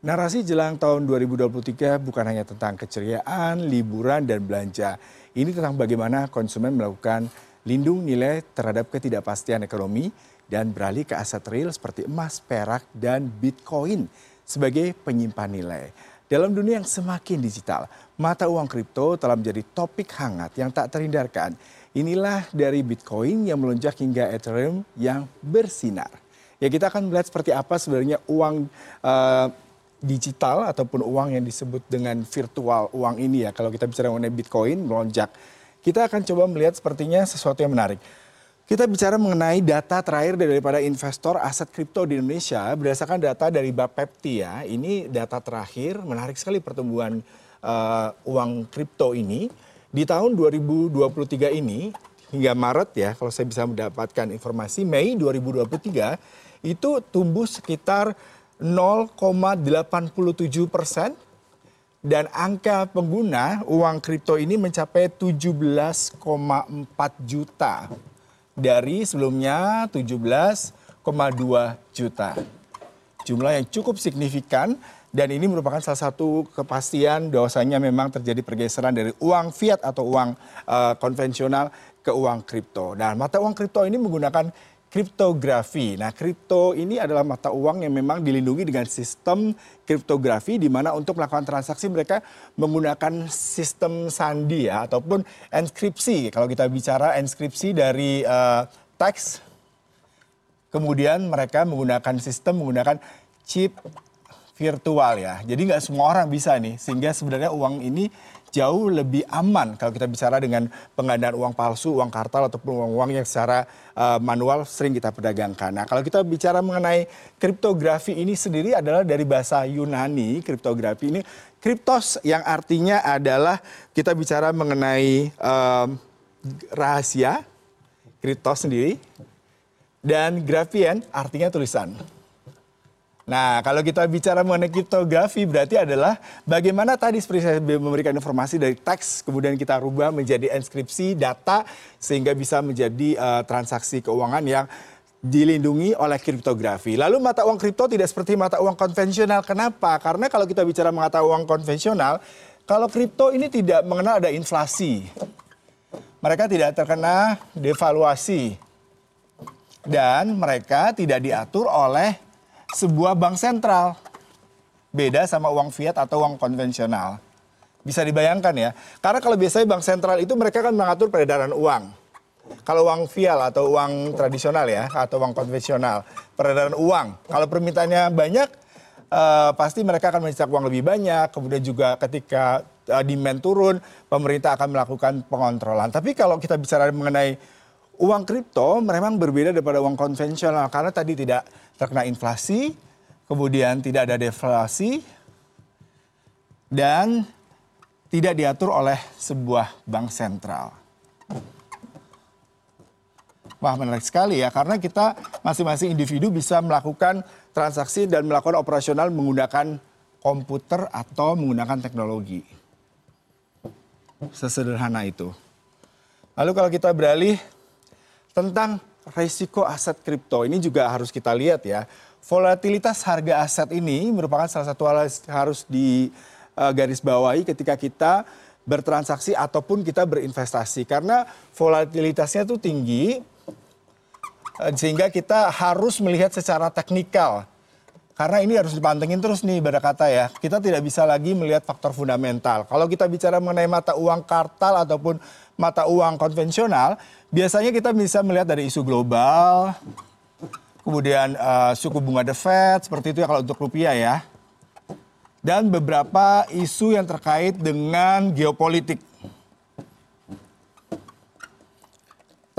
narasi jelang tahun dua ribu dua puluh tiga bukan hanya tentang keceriaan liburan dan belanja. Ini tentang bagaimana konsumen melakukan lindung nilai terhadap ketidakpastian ekonomi dan beralih ke aset real seperti emas perak dan bitcoin sebagai penyimpan nilai. Dalam dunia yang semakin digital mata uang kripto telah menjadi topik hangat yang tak terhindarkan. Inilah dari bitcoin yang melonjak hingga ethereum yang bersinar. Ya kita akan melihat seperti apa sebenarnya uang digital ataupun uang yang disebut dengan virtual uang ini ya. Kalau kita bicara mengenai bitcoin melonjak. Kita akan coba melihat sepertinya sesuatu yang menarik. Kita bicara mengenai data terakhir daripada investor aset kripto di Indonesia berdasarkan data dari Bapepti ya. Ini data terakhir menarik sekali pertumbuhan uh, uang kripto ini. Di tahun 2023 ini hingga Maret ya kalau saya bisa mendapatkan informasi Mei 2023 itu tumbuh sekitar 0,87 persen dan angka pengguna uang kripto ini mencapai 17,4 juta dari sebelumnya 17,2 juta. Jumlah yang cukup signifikan dan ini merupakan salah satu kepastian bahwasanya memang terjadi pergeseran dari uang fiat atau uang uh, konvensional ke uang kripto. Dan mata uang kripto ini menggunakan kriptografi. Nah, kripto ini adalah mata uang yang memang dilindungi dengan sistem kriptografi di mana untuk melakukan transaksi mereka menggunakan sistem sandi ya ataupun enkripsi. Kalau kita bicara enkripsi dari uh, teks kemudian mereka menggunakan sistem menggunakan chip virtual ya. Jadi nggak semua orang bisa nih sehingga sebenarnya uang ini jauh lebih aman kalau kita bicara dengan penggandaan uang palsu, uang kartal ataupun uang-uang yang secara uh, manual sering kita perdagangkan. Nah, kalau kita bicara mengenai kriptografi ini sendiri adalah dari bahasa Yunani, kriptografi ini kriptos yang artinya adalah kita bicara mengenai um, rahasia, kriptos sendiri, dan grafien artinya tulisan. Nah, kalau kita bicara mengenai kriptografi berarti adalah bagaimana tadi seperti saya memberikan informasi dari teks kemudian kita rubah menjadi inskripsi data sehingga bisa menjadi uh, transaksi keuangan yang dilindungi oleh kriptografi. Lalu mata uang kripto tidak seperti mata uang konvensional. Kenapa? Karena kalau kita bicara mata uang konvensional, kalau kripto ini tidak mengenal ada inflasi. Mereka tidak terkena devaluasi. Dan mereka tidak diatur oleh sebuah bank sentral. Beda sama uang fiat atau uang konvensional. Bisa dibayangkan ya. Karena kalau biasanya bank sentral itu mereka kan mengatur peredaran uang. Kalau uang fiat atau uang tradisional ya, atau uang konvensional, peredaran uang. Kalau permintaannya banyak, uh, pasti mereka akan mencetak uang lebih banyak. Kemudian juga ketika uh, demand turun, pemerintah akan melakukan pengontrolan. Tapi kalau kita bicara mengenai uang kripto, memang berbeda daripada uang konvensional karena tadi tidak terkena inflasi, kemudian tidak ada deflasi, dan tidak diatur oleh sebuah bank sentral. Wah menarik sekali ya, karena kita masing-masing individu bisa melakukan transaksi dan melakukan operasional menggunakan komputer atau menggunakan teknologi. Sesederhana itu. Lalu kalau kita beralih tentang resiko aset kripto ini juga harus kita lihat ya. Volatilitas harga aset ini merupakan salah satu hal yang harus digarisbawahi ketika kita bertransaksi ataupun kita berinvestasi karena volatilitasnya itu tinggi eh, sehingga kita harus melihat secara teknikal karena ini harus dipantengin terus nih pada kata ya kita tidak bisa lagi melihat faktor fundamental kalau kita bicara mengenai mata uang kartal ataupun mata uang konvensional biasanya kita bisa melihat dari isu global, kemudian uh, suku bunga The Fed, seperti itu ya kalau untuk rupiah ya. Dan beberapa isu yang terkait dengan geopolitik.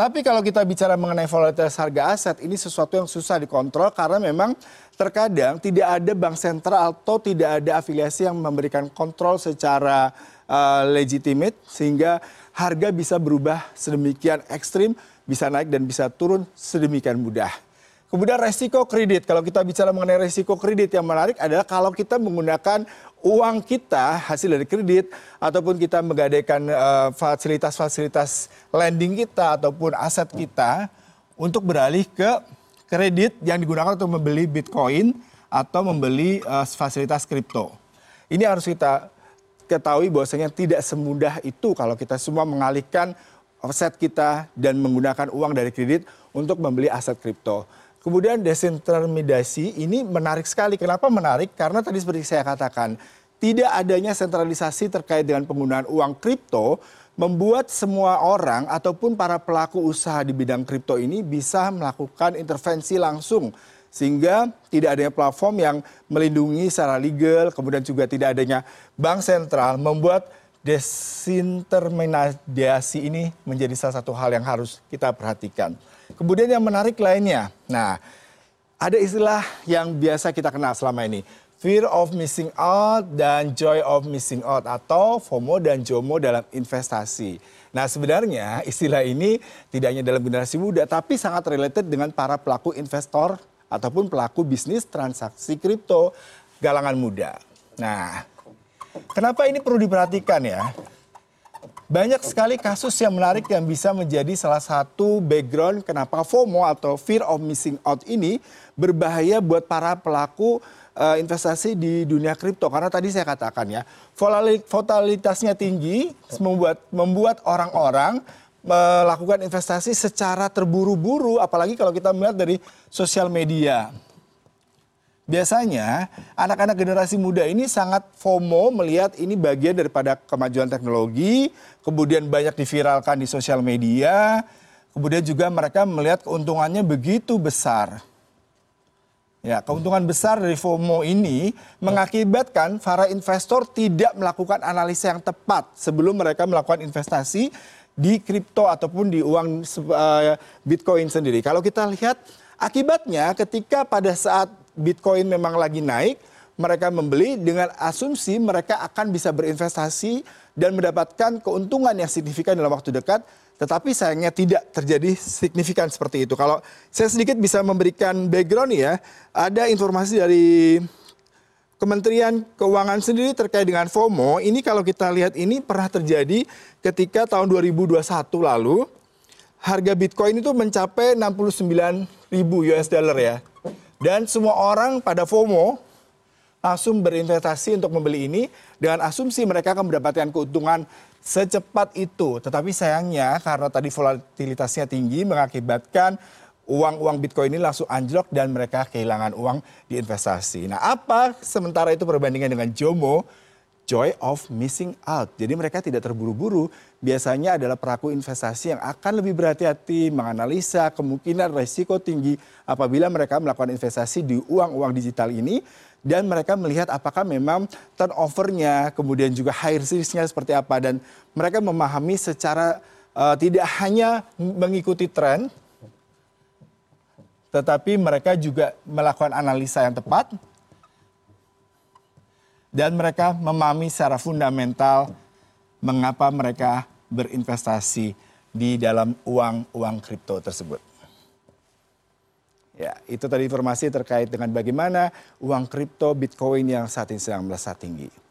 Tapi kalau kita bicara mengenai volatilitas harga aset, ini sesuatu yang susah dikontrol karena memang terkadang tidak ada bank sentral atau tidak ada afiliasi yang memberikan kontrol secara uh, legitimate sehingga harga bisa berubah sedemikian ekstrim, bisa naik dan bisa turun sedemikian mudah. Kemudian resiko kredit. Kalau kita bicara mengenai resiko kredit yang menarik adalah kalau kita menggunakan uang kita hasil dari kredit ataupun kita menggadaikan eh, fasilitas-fasilitas uh, lending kita ataupun aset kita untuk beralih ke kredit yang digunakan untuk membeli Bitcoin atau membeli uh, fasilitas kripto. Ini harus kita ketahui bahwasanya tidak semudah itu kalau kita semua mengalihkan offset kita dan menggunakan uang dari kredit untuk membeli aset kripto. Kemudian desentralisasi ini menarik sekali. Kenapa menarik? Karena tadi seperti saya katakan, tidak adanya sentralisasi terkait dengan penggunaan uang kripto membuat semua orang ataupun para pelaku usaha di bidang kripto ini bisa melakukan intervensi langsung sehingga tidak adanya platform yang melindungi secara legal, kemudian juga tidak adanya bank sentral membuat desintermediasi ini menjadi salah satu hal yang harus kita perhatikan. Kemudian yang menarik lainnya, nah ada istilah yang biasa kita kenal selama ini, fear of missing out dan joy of missing out atau FOMO dan JOMO dalam investasi. Nah sebenarnya istilah ini tidak hanya dalam generasi muda tapi sangat related dengan para pelaku investor ataupun pelaku bisnis transaksi kripto galangan muda. Nah, kenapa ini perlu diperhatikan ya? Banyak sekali kasus yang menarik yang bisa menjadi salah satu background kenapa FOMO atau fear of missing out ini berbahaya buat para pelaku uh, investasi di dunia kripto karena tadi saya katakan ya volatilitasnya tinggi membuat membuat orang-orang melakukan investasi secara terburu-buru, apalagi kalau kita melihat dari sosial media. Biasanya anak-anak generasi muda ini sangat FOMO melihat ini bagian daripada kemajuan teknologi, kemudian banyak diviralkan di sosial media, kemudian juga mereka melihat keuntungannya begitu besar. Ya, keuntungan besar dari FOMO ini mengakibatkan para investor tidak melakukan analisa yang tepat sebelum mereka melakukan investasi di kripto ataupun di uang uh, Bitcoin sendiri. Kalau kita lihat akibatnya ketika pada saat Bitcoin memang lagi naik, mereka membeli dengan asumsi mereka akan bisa berinvestasi dan mendapatkan keuntungan yang signifikan dalam waktu dekat, tetapi sayangnya tidak terjadi signifikan seperti itu. Kalau saya sedikit bisa memberikan background ya, ada informasi dari Kementerian Keuangan sendiri terkait dengan FOMO, ini kalau kita lihat ini pernah terjadi ketika tahun 2021 lalu harga Bitcoin itu mencapai 69 ribu US dollar ya. Dan semua orang pada FOMO langsung berinvestasi untuk membeli ini dengan asumsi mereka akan mendapatkan keuntungan secepat itu. Tetapi sayangnya karena tadi volatilitasnya tinggi mengakibatkan uang-uang Bitcoin ini langsung anjlok dan mereka kehilangan uang di investasi. Nah, apa sementara itu perbandingan dengan JOMO? Joy of missing out. Jadi mereka tidak terburu-buru. Biasanya adalah pelaku investasi yang akan lebih berhati-hati menganalisa kemungkinan resiko tinggi apabila mereka melakukan investasi di uang-uang digital ini dan mereka melihat apakah memang turnovernya, kemudian juga high risknya seperti apa dan mereka memahami secara uh, tidak hanya mengikuti tren, tetapi mereka juga melakukan analisa yang tepat dan mereka memahami secara fundamental mengapa mereka berinvestasi di dalam uang-uang kripto tersebut. Ya, itu tadi informasi terkait dengan bagaimana uang kripto Bitcoin yang saat ini sedang melesat tinggi.